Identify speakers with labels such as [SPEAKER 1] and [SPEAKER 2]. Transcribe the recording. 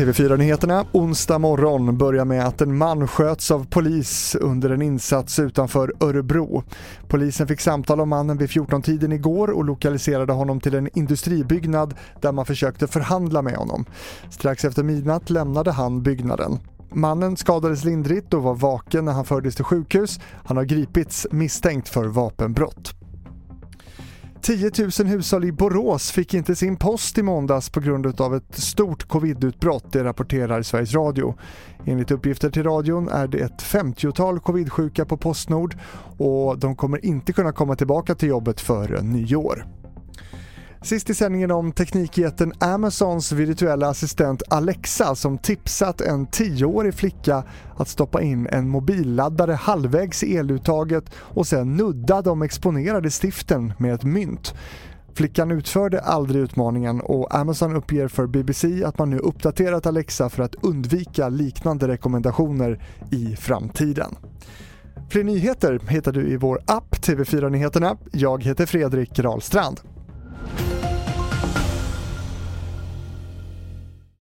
[SPEAKER 1] TV4-nyheterna onsdag morgon börjar med att en man sköts av polis under en insats utanför Örebro. Polisen fick samtal om mannen vid 14-tiden igår och lokaliserade honom till en industribyggnad där man försökte förhandla med honom. Strax efter midnatt lämnade han byggnaden. Mannen skadades lindrigt och var vaken när han fördes till sjukhus. Han har gripits misstänkt för vapenbrott. 10 000 hushåll i Borås fick inte sin post i måndags på grund av ett stort covidutbrott, det rapporterar Sveriges Radio. Enligt uppgifter till radion är det ett 50-tal covidsjuka på Postnord och de kommer inte kunna komma tillbaka till jobbet före nyår. Sist i sändningen om teknikjätten Amazons virtuella assistent Alexa som tipsat en 10-årig flicka att stoppa in en mobilladdare halvvägs i eluttaget och sen nudda de exponerade stiften med ett mynt. Flickan utförde aldrig utmaningen och Amazon uppger för BBC att man nu uppdaterat Alexa för att undvika liknande rekommendationer i framtiden. Fler nyheter hittar du i vår app TV4 Nyheterna. Jag heter Fredrik Rahlstrand.